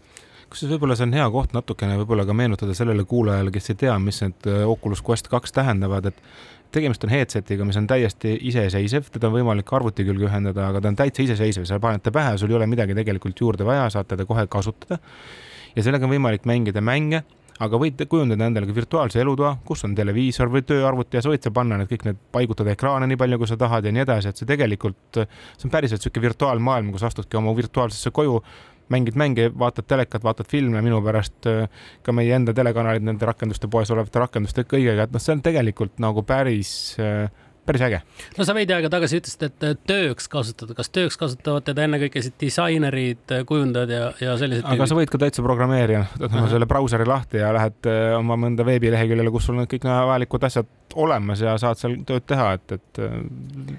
kusjuures võib-olla see on hea koht natukene võib-olla ka meenutada sellele kuulajale, kes ei tea, mis need Oculus Quest kaks tähendavad, et tegemist on headset'iga, mis on täiesti iseseisev, teda on võimalik arvuti külge ühendada, aga ta on täitsa iseseisev, sa paned ta pähe, sul ei ole midagi tegelikult juurde vaja, saad teda kohe kasutada. ja sellega on võimalik mängida mänge, aga võid kujundada endale ka virtuaalse elutoa, kus on televiisor või tööarvuti ja sa võid seal panna need kõik need, paigutada ekraane nii palju, kui sa tahad ja nii edasi, et see tegelikult, see on päriselt niisugune virtuaalmaailm, kus astudki oma virtuaalsesse koju, mängid mänge, vaatad telekat, vaatad filme, minu pärast äh, ka meie enda telekanalid nende rakenduste poes olevate rakenduste kõigega, et noh, see on tegelikult nagu päris äh, päris äge. no sa veidi aega tagasi ütlesid, et tööks kasutada, kas tööks kasutavad teda ennekõike siis disainerid, kujundajad ja, ja sellised aga tüübid? sa võid ka täitsa programmeerija, võtad selle brauseri lahti ja lähed äh, oma mõnda veebileheküljele, kus sul on kõik vajalikud asjad olemas ja saad seal tööd teha, et, et äh,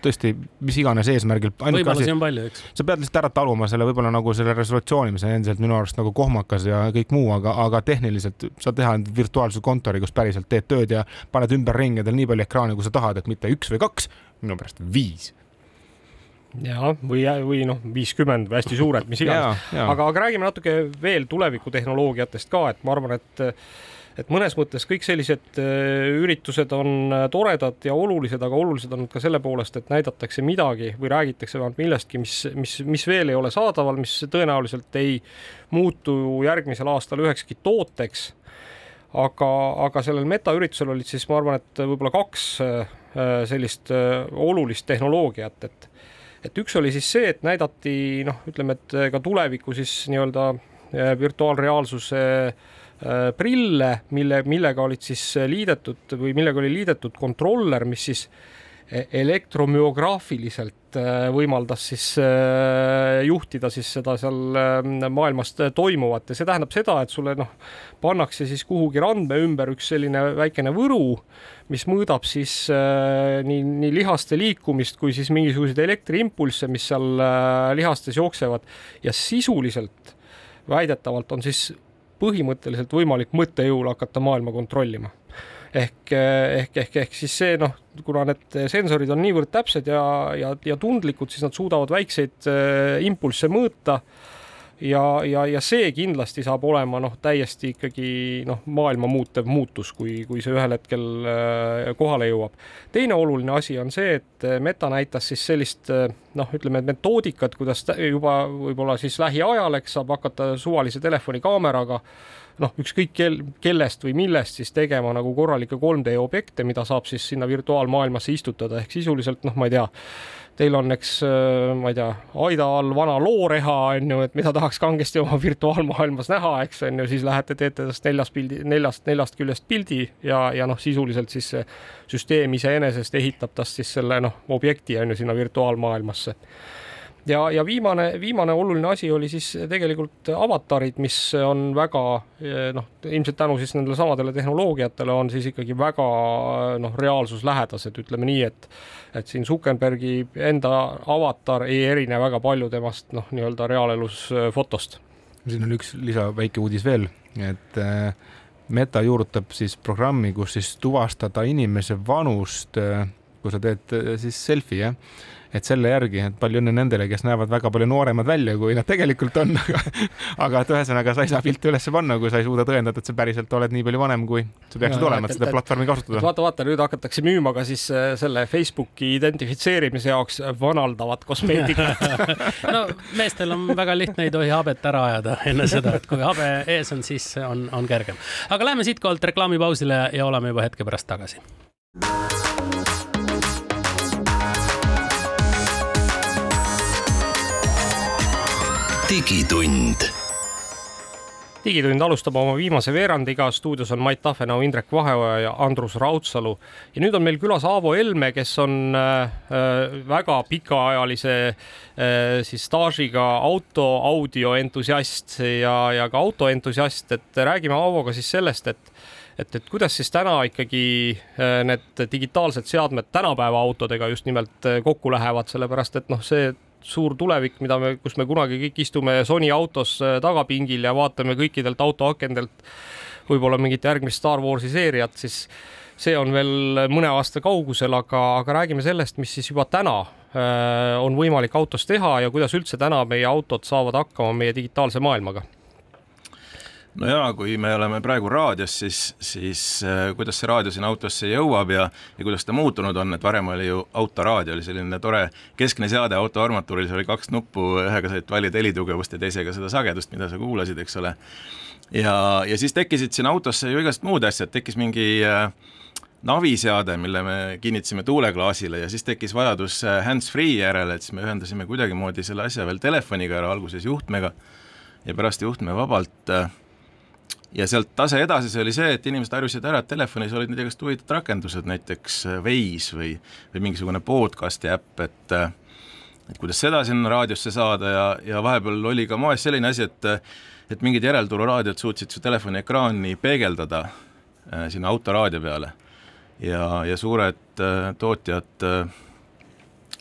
tõesti, mis iganes eesmärgil. võimalusi on palju, eks. sa pead lihtsalt ära taluma selle võib-olla nagu selle resolutsiooni, mis on endiselt minu arust nagu kohmakas ja kõik muu, aga, aga tehniliselt saad teha virtuaalse kontori, kus päriselt teed tööd ja paned ümberringi endale nii palju ekraane, kui sa tahad, et mitte üks või kaks, minu pärast viis ja või, või noh, viiskümmend või hästi suured, mis iganes. aga, aga räägime natuke veel tulevikutehnoloogiatest ka, et ma arvan, et et mõnes mõttes kõik sellised äh, üritused on äh, toredad ja olulised, aga olulised on ka selle poolest, et näidatakse midagi või räägitakse vähemalt millestki, mis, mis, mis veel ei ole saadaval, mis tõenäoliselt ei muutu järgmisel aastal ühekski tooteks. aga, aga sellel metaüritusel olid siis, ma arvan, et võib-olla kaks äh, sellist olulist tehnoloogiat, et et üks oli siis see, et näidati noh, ütleme, et ka tuleviku siis nii-öelda virtuaalreaalsuse äh, prille, mille, millega olid siis liidetud või millega oli liidetud kontroller, mis siis e-, elektromüograafiliselt äh, võimaldas siis äh, juhtida siis seda seal maailmas toimuvat. Ja see tähendab seda, et sulle noh, pannakse siis kuhugi randme ümber üks selline väikene võru, mis mõõdab siis nii, nii lihaste liikumist kui siis mingisuguseid elektriimpulsse, mis seal lihastes jooksevad. Ja sisuliselt väidetavalt on siis põhimõtteliselt võimalik mõttejõul hakata maailma kontrollima. ehk, ehk, ehk, ehk siis see noh, kuna need sensorid on niivõrd täpsed ja, ja, ja tundlikud, siis nad suudavad väikseid äh, impulsse mõõta ja, ja, ja see kindlasti saab olema noh, täiesti ikkagi noh, maailma muutev muutus, kui, kui see ühel hetkel äh, kohale jõuab. teine oluline asi on see, et äh, Meta näitas siis sellist äh, noh, ütleme metoodikat, kuidas juba võib-olla siis lähiajal, eks saab hakata suvalise telefonikaameraga noh, ükskõik kel, kellest või millest siis tegema nagu korralikke 3D objekte, mida saab siis sinna virtuaalmaailmasse istutada, ehk sisuliselt noh, ma ei tea teil on, eks äh, ma ei tea, aida all vana looreha on ju, et mida tahaks kangesti oma virtuaalmaailmas näha, eks on ju, siis lähete, teete tast neljast pildi, neljast, neljast küljest pildi ja, ja noh, sisuliselt siis see süsteem iseenesest ehitab tast siis selle noh, objekti on ju sinna virtuaalmaailmasse ja, ja viimane, viimane oluline asi oli siis tegelikult avatarid, mis on väga noh, ilmselt tänu siis nendele samadele tehnoloogiatele on siis ikkagi väga noh, reaalsuslähedased, ütleme nii, et et siin Zuckerbergi enda avatar ei erine väga palju temast noh, nii-öelda reaalelus äh, fotost. siin on üks lisa väike uudis veel, et äh, Meta juurutab siis programmi, kus siis tuvastada inimese vanust, äh, kui sa teed siis selfie, jah et selle järgi, et palju õnne nendele, kes näevad väga palju nooremad välja, kui nad tegelikult on, aga aga et ühesõnaga sa ei saa pilte üles panna, kui sa ei suuda tõendada, et sa päriselt oled nii palju vanem, kui sa peaksid no, olema, et seda platvormi kasutada. vaata, vaata, nüüd hakatakse müüma ka siis äh, selle Facebooki identifitseerimise jaoks vanaldavat kosmeetikat no meestel on väga lihtne, ei tohi habet ära ajada enne seda, et kui habe ees on, siis on, on kergem. aga lähme siitkohalt reklaamipausile ja oleme juba hetke pärast tagasi. Digitund. digitund alustab oma viimase veerandiga, stuudios on Mait Tafenau, Indrek Vaheoja ja Andrus Raudsalu. ja nüüd on meil külas Aavo Helme, kes on äh, väga pikaajalise äh, siis staažiga auto audioentusiast ja, ja ka autoentusiast, et räägime Aavoga siis sellest, et et, et kuidas siis täna ikkagi äh, need digitaalsed seadmed tänapäeva autodega just nimelt äh, kokku lähevad, sellepärast et noh, see suur tulevik, mida me, kus me kunagi kõik istume Sony autos äh, tagapingil ja vaatame kõikidelt autoakendelt võib-olla mingit järgmist Star Warsi seeriat, siis see on veel mõne aasta kaugusel, aga, aga räägime sellest, mis siis juba täna äh, on võimalik autos teha ja kuidas üldse täna meie autod saavad hakkama meie digitaalse maailmaga no jaa, kui me oleme praegu raadios, siis, siis äh, kuidas see raadio sinna autosse jõuab ja, ja kuidas ta muutunud on, et varem oli ju autoraadio, oli selline tore keskne seade auto armatuuris, oli kaks nuppu, ühega said valida helitugevust ja teisega seda sagedust, mida sa kuulasid, eks ole. ja, ja siis tekkisid sinna autosse ju igast muud asjad, tekkis mingi äh, naviseade, mille me kinnitasime tuuleklaasile ja siis tekkis vajadus äh, hands-free järele, et siis me ühendasime kuidagimoodi selle asja veel telefoniga ära, alguses juhtmega ja pärast juhtme vabalt äh, ja sealt tase edasi, see oli see, et inimesed harjusid ära, et telefonis olid need igast huvitavad rakendused, näiteks äh, Waze või, või mingisugune podcast'i äpp, et äh, et kuidas seda sinna raadiosse saada ja, ja vahepeal oli ka moes selline asi, et et mingid järeltururaadiod suutsid su telefoni ekraani peegeldada äh, sinna autoraadio peale. ja, ja suured äh, tootjad äh,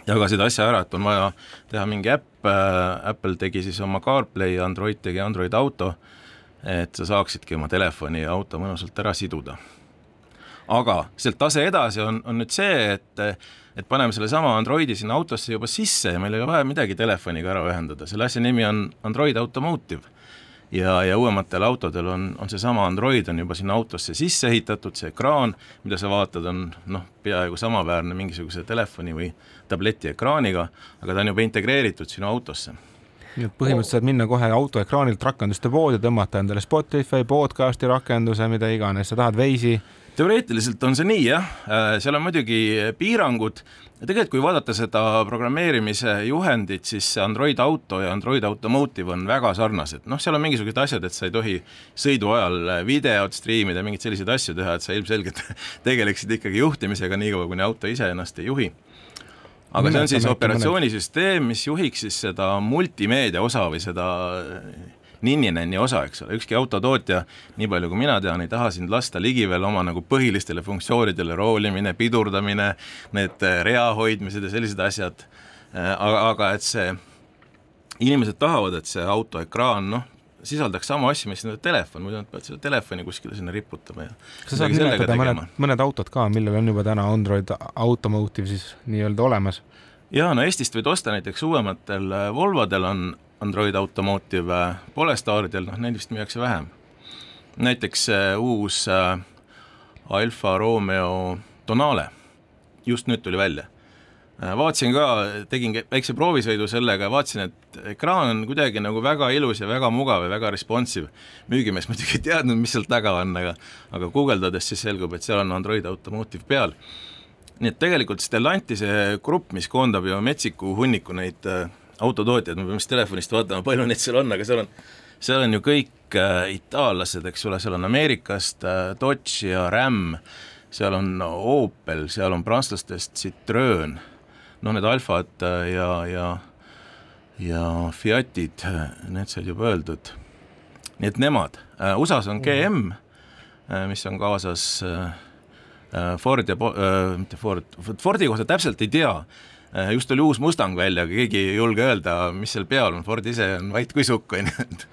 jagasid asja ära, et on vaja teha mingi äpp äh,, Apple tegi siis oma CarPlay, Android tegi Android Auto äh,, et sa saaksidki oma telefoni ja auto mõnusalt ära siduda. aga sealt tase edasi on, on nüüd see, et et paneme sellesama Androidi sinna autosse juba sisse ja meil ei ole vaja midagi telefoniga ära ühendada, selle asja nimi on Android Automotive. ja, ja uuematel autodel on, on seesama Android on juba sinna autosse sisse ehitatud, see ekraan, mida sa vaatad, on noh, peaaegu samaväärne mingisuguse telefoni või tableti ekraaniga, aga ta on juba integreeritud sinu autosse nii et põhimõtteliselt saad minna kohe autoekraanilt rakenduste poodi, tõmmata endale Spotify, podcast'i rakenduse, mida iganes sa tahad, Waze'i. teoreetiliselt on see nii jah, äh, seal on muidugi piirangud. Tegelikult, kui vaadata seda programmeerimise juhendit, siis Android Auto ja Android Automotive on väga sarnased, noh, seal on mingisugused asjad, et sa ei tohi sõidu ajal videot striimida, mingeid selliseid asju teha, et sa ilmselgelt tegeleksid ikkagi juhtimisega niikaua, kuni auto ise ennast ei juhi aga see on siis operatsioonisüsteem, mis juhiks siis seda multimeedia osa või seda ninni-nänni osa, eks ole, ükski autotootja, nii palju kui mina tean, ei taha sind lasta ligi veel oma nagu põhilistele funktsioonidele, roolimine, pidurdamine, need rea hoidmised ja sellised asjad, aga, aga et see, inimesed tahavad, et see autoekraan, noh, sisaldaks sama asju, mis nende telefon, muidu nad peavad seda telefoni kuskile sinna riputama ja kas sa saad nimetada mõned, mõned autod ka, millel on juba täna Android Automotive siis nii-öelda olemas? jaa, no Eestist võid osta näiteks uuematel äh, Volvodel on Android Automotive, äh, Polestaridel, noh neid vist müüakse vähem. näiteks äh, uus Alfa Romeo Tonale, just nüüd tuli välja vaatasin ka, tegin väikse proovisõidu sellega vaatasin, et ekraan on kuidagi nagu väga ilus ja väga mugav ja väga responsive. müügimees muidugi ei teadnud, mis seal taga on, aga aga guugeldades siis selgub, et seal on Android Automotive peal. nii et tegelikult Stellantise grupp, mis koondab ju metsiku hunniku neid äh, autotootjaid, me peame siis telefonist vaatama, palju neid seal on, aga seal on, seal on ju kõik äh, itaallased, eks ole, seal on Ameerikast äh, Dodge ja Ram, seal on Opel, seal on prantslastest Citroen noh, need alfad äh, ja, ja, ja Fiatid, need said juba öeldud. nii et nemad, äh, USA-s on GM, äh, mis on kaasas Ford ja, mitte Ford, Fordi kohta täpselt ei tea Äh, just oli uus Mustang välja, aga keegi ei julge öelda, mis seal peal on, Ford ise on vait kui sukk, on ju, et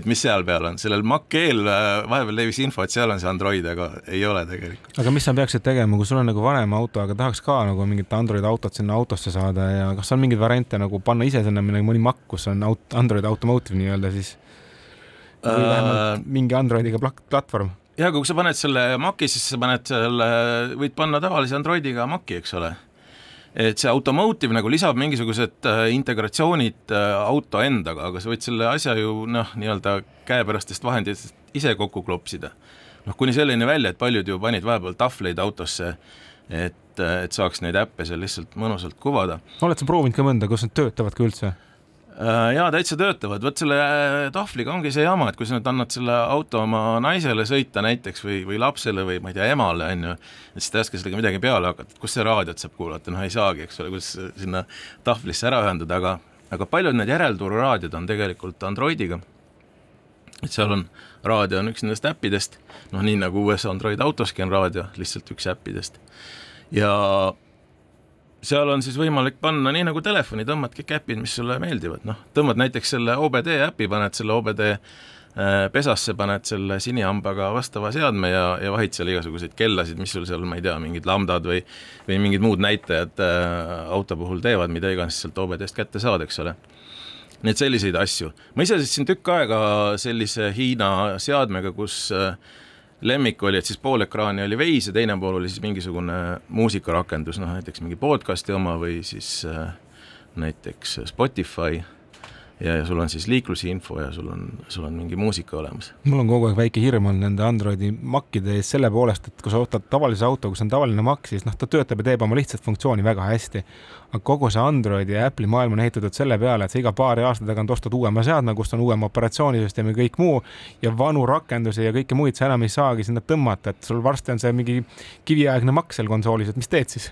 et mis seal peal on, sellel Mach-E-l äh, vahepeal levis info, et seal on see Android, aga ei ole tegelikult. aga mis sa peaksid tegema, kui sul on nagu vanem auto, aga tahaks ka nagu mingit Android autot sinna autosse saada ja kas on mingeid variante nagu panna ise sinna mõni Mac, kus on aut-, Android Automotive nii-öelda siis? Või vähemalt äh, mingi Androidiga platvorm? jah, aga kui sa paned selle Maci, siis sa paned selle, võid panna tavalise Androidiga Maci, eks ole et see automotive nagu lisab mingisugused äh, integratsioonid äh, auto endaga, aga sa võid selle asja ju noh, nii-öelda käepärastest vahenditest ise kokku klopsida. noh, kuni selleni välja, et paljud ju panid vahepeal tahvleid autosse, et, et saaks neid äppe seal lihtsalt mõnusalt kuvada. oled sa proovinud ka mõnda, kas need töötavad ka üldse? Äh, jaa, täitsa töötavad, vot selle äh, tahvliga ongi see jama, et kui sa nüüd annad selle auto oma naisele sõita näiteks või, või lapsele või ma ei tea, emale, on ju, siis ta ei oska sellega midagi peale hakata, kus see raadiot saab kuulata, noh ei saagi, eks ole, kuidas sinna tahvlisse ära ühendada, aga aga paljud need järeltururaadiod on tegelikult Androidiga, et seal on, raadio on üks nendest äppidest, noh nii nagu uues Android autoski on raadio, lihtsalt üks äppidest. ja seal on siis võimalik panna nii nagu telefoni, tõmbad kõik äpid, mis sulle meeldivad, noh, tõmbad näiteks selle OBD äpi, paned selle OBD äh, pesasse, paned selle sinihambaga vastava seadme ja, ja vahid seal igasuguseid kellasid, mis sul seal, ma ei tea, mingid lambdad või või mingid muud näitajad äh, auto puhul teevad, mida iganes sealt OBD-st kätte saad, eks ole. nii et selliseid asju. ma ise sõitsin tükk aega sellise Hiina seadmega, kus äh, lemmik oli, et siis pool ekraani oli Waze ja teine pool oli siis mingisugune muusikarakendus, noh näiteks mingi podcast'i oma või siis äh, näiteks Spotify ja, ja sul on siis liiklusinfo ja sul on, sul on mingi muusika olemas. mul on kogu aeg väike hirm olnud nende Androidi makkide ees selle poolest, et kui sa ostad tavalise auto, kus on tavaline makk, siis noh, ta töötab ja teeb oma lihtsat funktsiooni väga hästi. aga kogu see Androidi ja Apple'i maailm on ehitatud selle peale, et sa iga paari aasta tagant ostad uuema seadme, kus on uuem operatsioonisüsteem ja kõik muu ja vanu rakendusi ja kõike muid sa enam ei saagi sinna tõmmata, et sul varsti on see mingi kiviaegne makk seal konsoolis, et mis teed siis?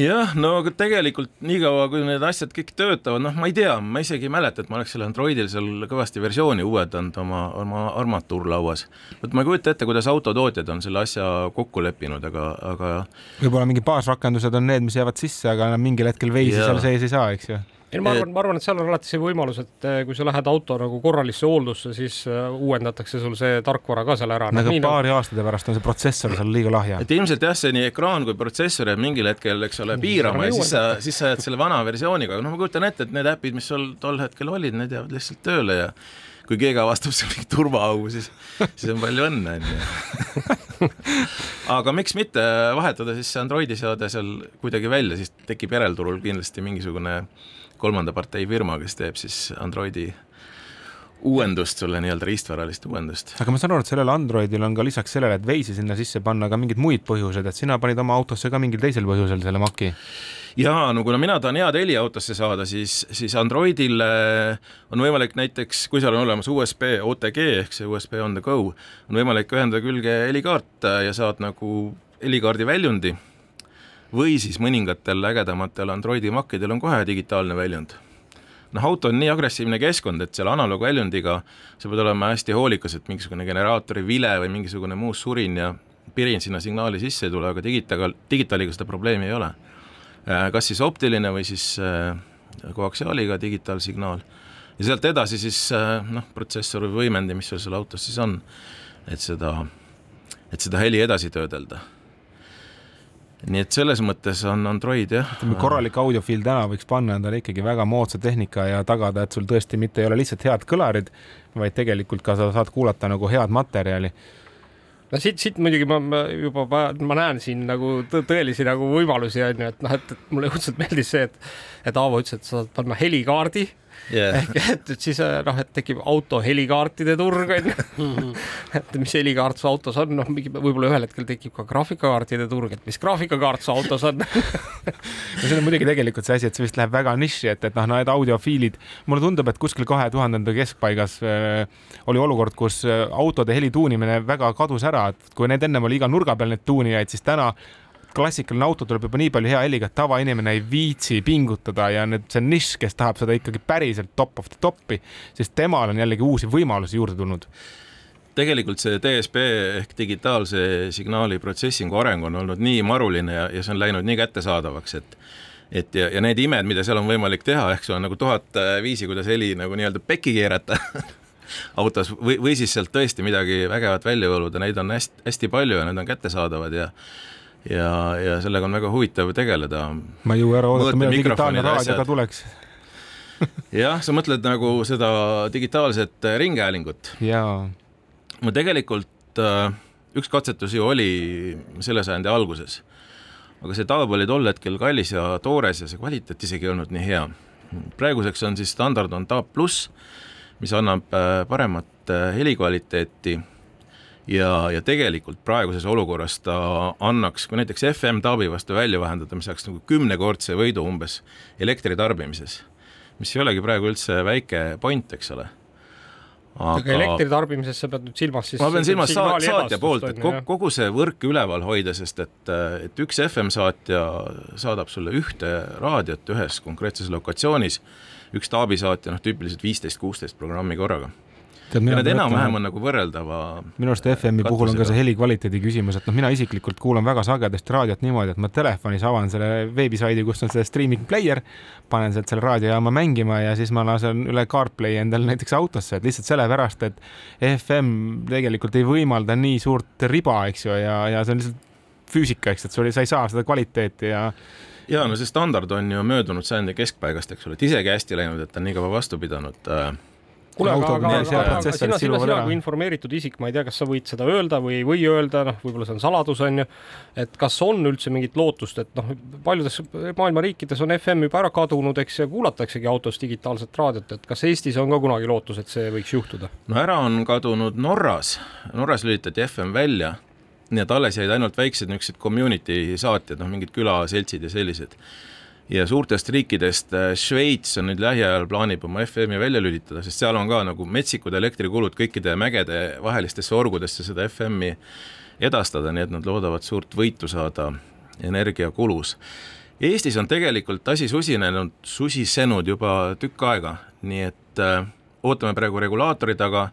Jah, no aga tegelikult niikaua, kui need asjad kõik töötavad, noh, ma ei tea, ma isegi ei mäleta, et ma oleks selle Androidil seal kõvasti versiooni uuendanud oma, oma armatuurlauas. vot ma ei kujuta ette, kuidas autotootjad on selle asja kokku leppinud, aga, aga võib-olla mingi baasrakendused on need, mis jäävad sisse, aga mingil hetkel veisi seal sees ei saa, eks ju ei no ma arvan, ma arvan, et seal on alati see võimalus, et eh, kui sa lähed auto nagu korralisse hooldusse, siis eh, uuendatakse sul see tarkvara ka seal ära. no aga nagu paari nagu... aastate pärast on see protsessor seal liiga lahja. et ilmselt jah, see nii ekraan kui protsessor jääb mingil hetkel, eks ole, piirama ja siis sa, siis sa jääd selle vana versiooniga, noh, ma kujutan ette, et need äpid, mis sul tol hetkel olid, need jäävad lihtsalt tööle ja kui keegi avastab seal mingi turvaaugu, siis, siis on palju õnne, onju. aga miks mitte vahetada siis see Androidi seade seal kuidagi välja, siis tekib järelturul kindlasti mingisugune äh, kolmanda partei firma, kes teeb siis Androidi uuendust sulle, nii-öelda riistvaralist uuendust. aga ma saan aru, et sellel Androidil on ka lisaks sellele, et Waze'i sinna sisse panna ka mingid muid põhjused, et sina panid oma autosse ka mingil teisel põhjusel selle Maci? jaa, no kuna mina tahan head heli autosse saada, siis, siis Androidil on võimalik näiteks, kui seal on olemas USB OTG ehk see USB on the go, on võimalik ühendada külge helikaart ja saad nagu helikaardi väljundi või siis mõningatel ägedamatel Androidi makkidel on kohe digitaalne väljund. noh, auto on nii agressiivne keskkond, et selle analoogväljundiga sa pead olema hästi hoolikas, et mingisugune generaatori vile või mingisugune muu surin ja pirin sinna signaali sisse ei tule, aga digitaal, digitaaliga seda probleemi ei ole. Äh, kas siis optiline või siis äh, koaksiaaliga digitaalsignaal. ja sealt edasi siis äh, noh, protsessor või võimendi, mis sul seal autos siis on, et seda, et seda heli edasi töödelda nii et selles mõttes on Android jah. ütleme korralik audiofiil täna võiks panna endale ikkagi väga moodsa tehnika ja tagada, et sul tõesti mitte ei ole lihtsalt head kõlarid, vaid tegelikult ka sa saad kuulata nagu head materjali no siit, siit muidugi ma, ma juba, ma näen siin nagu tõelisi nagu võimalusi on ju, et noh, et mulle õudselt meeldis see, et, et Aavo ütles, et sa saad panna helikaardi yeah.. ehk et, et siis noh, et tekib auto helikaartide turg on ju. Mhm. et mis helikaart su autos on, noh, mingi võib-olla ühel hetkel tekib ka graafikakaartide turg, et mis graafikakaart su autos on no see on muidugi tegelikult see asi, et see vist läheb väga niši, et, et noh, need audiofiilid, mulle tundub, et kuskil kahe tuhandenda keskpaigas äh, oli olukord, kus äh, autode heli tuunimine väga kadus ära, et kui need ennem oli iga nurga peal need tuunijaid, siis täna klassikaline auto tuleb juba nii palju hea heliga, et tavainimene ei viitsi pingutada ja nüüd see nišš, kes tahab seda ikkagi päriselt top of the top'i, siis temal on jällegi uusi võimalusi juurde tulnud. Tegelikult see DSP ehk digitaalse signaali protsessingu areng on olnud nii maruline ja, ja see on läinud nii kättesaadavaks, et et ja, ja need imed, mida seal on võimalik teha, ehk sul on nagu tuhat viisi, kuidas heli nagu nii-öelda pekki keerata autos või, või siis sealt tõesti midagi vägevat välja võluda, neid on hästi, hästi palju ja need on kättesaadavad ja ja, ja sellega on väga huvitav tegeleda. ma ei jõua ära oodata, millal digitaalne raadio ka tuleks jah, sa mõtled nagu seda digitaalset äh, ringhäälingut? jaa. no tegelikult äh, üks katsetus ju oli selle sajandi alguses, aga see taab oli tol hetkel kallis ja toores ja see kvaliteet isegi ei olnud nii hea. praeguseks on siis standard on Taab pluss, mis annab äh, paremat helikvaliteeti ja, ja tegelikult praeguses olukorras ta annaks, kui näiteks FM-taabi vastu välja vahendada, mis saaks nagu kümnekordse võidu umbes elektri tarbimises, mis ei olegi praegu üldse väike point, eks ole. Aga, aga elektri tarbimises sa pead nüüd silmas siis ma pean silmas saat, saatja poolt, et kogu, kogu see võrk üleval hoida, sest et, et üks FM saatja saadab sulle ühte raadiot ühes konkreetses lokatsioonis, üks taabisaatja noh, tüüpiliselt viisteist, kuusteist programmi korraga ja need enam-vähem on nagu võrreldava. minu arust FM-i puhul on ka see helikvaliteedi küsimus, et noh, mina isiklikult kuulan väga sagedasti raadiot niimoodi, et ma telefonis avan selle veebisaidi, kus on see streaming player, panen sealt selle raadiojaama mängima ja siis ma lasen üle CarPlay endale näiteks autosse, et lihtsalt sellepärast, et FM tegelikult ei võimalda nii suurt riba, eks ju, ja, ja see on lihtsalt füüsika, eks, et sul, sa ei saa seda kvaliteeti ja ja no see standard on ju möödunud sajandi keskpaigast, eks ole, et isegi hästi läinud, et ta on nii kaua vastu pidanud äh, kuule, aga, aga, aga, aga, sina, on sina, sina kui informeeritud isik, ma ei tea, kas sa võid seda öelda või ei või öelda, noh, võib-olla see on saladus, on ju. et kas on üldse mingit lootust, et noh, paljudes maailma riikides on FM juba ära kadunud, eks ja kuulataksegi autos digitaalset raadiot, et kas Eestis on ka kunagi lootus, et see võiks juhtuda? no ära on kadunud Norras, Norras lülitati FM välja, nii et alles jäid ainult väiksed niisugused community saatjad, noh mingid külaseltsid ja sellised. Ja suurtest riikidest äh, Šveits on nüüd lähiajal plaanib oma FM-i välja lülitada, sest seal on ka nagu metsikud elektrikulud kõikide mägede vahelistesse orgudesse seda FM-i edastada, nii et nad loodavad suurt võitu saada energiakulus. Eestis on tegelikult asi susinenud, susisenud juba tükk aega, nii et äh, ootame praegu regulaatori taga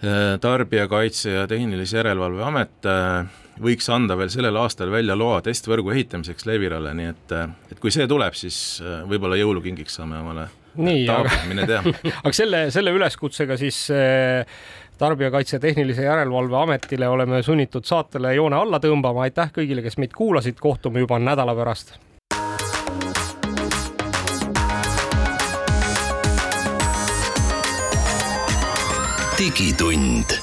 Äh, tarbijakaitse ja Tehnilise Järelevalve Amet äh, võiks anda veel sellel aastal välja loa testvõrgu ehitamiseks Levirale, nii et, äh, et kui see tuleb, siis võib-olla jõulukingiks saame omale nii, aga, mine tea. aga selle, selle üleskutsega siis eh, tarbijakaitse ja Tehnilise Järelevalve Ametile oleme sunnitud saatele joone alla tõmbama. aitäh kõigile, kes meid kuulasid, kohtume juba nädala pärast. digitund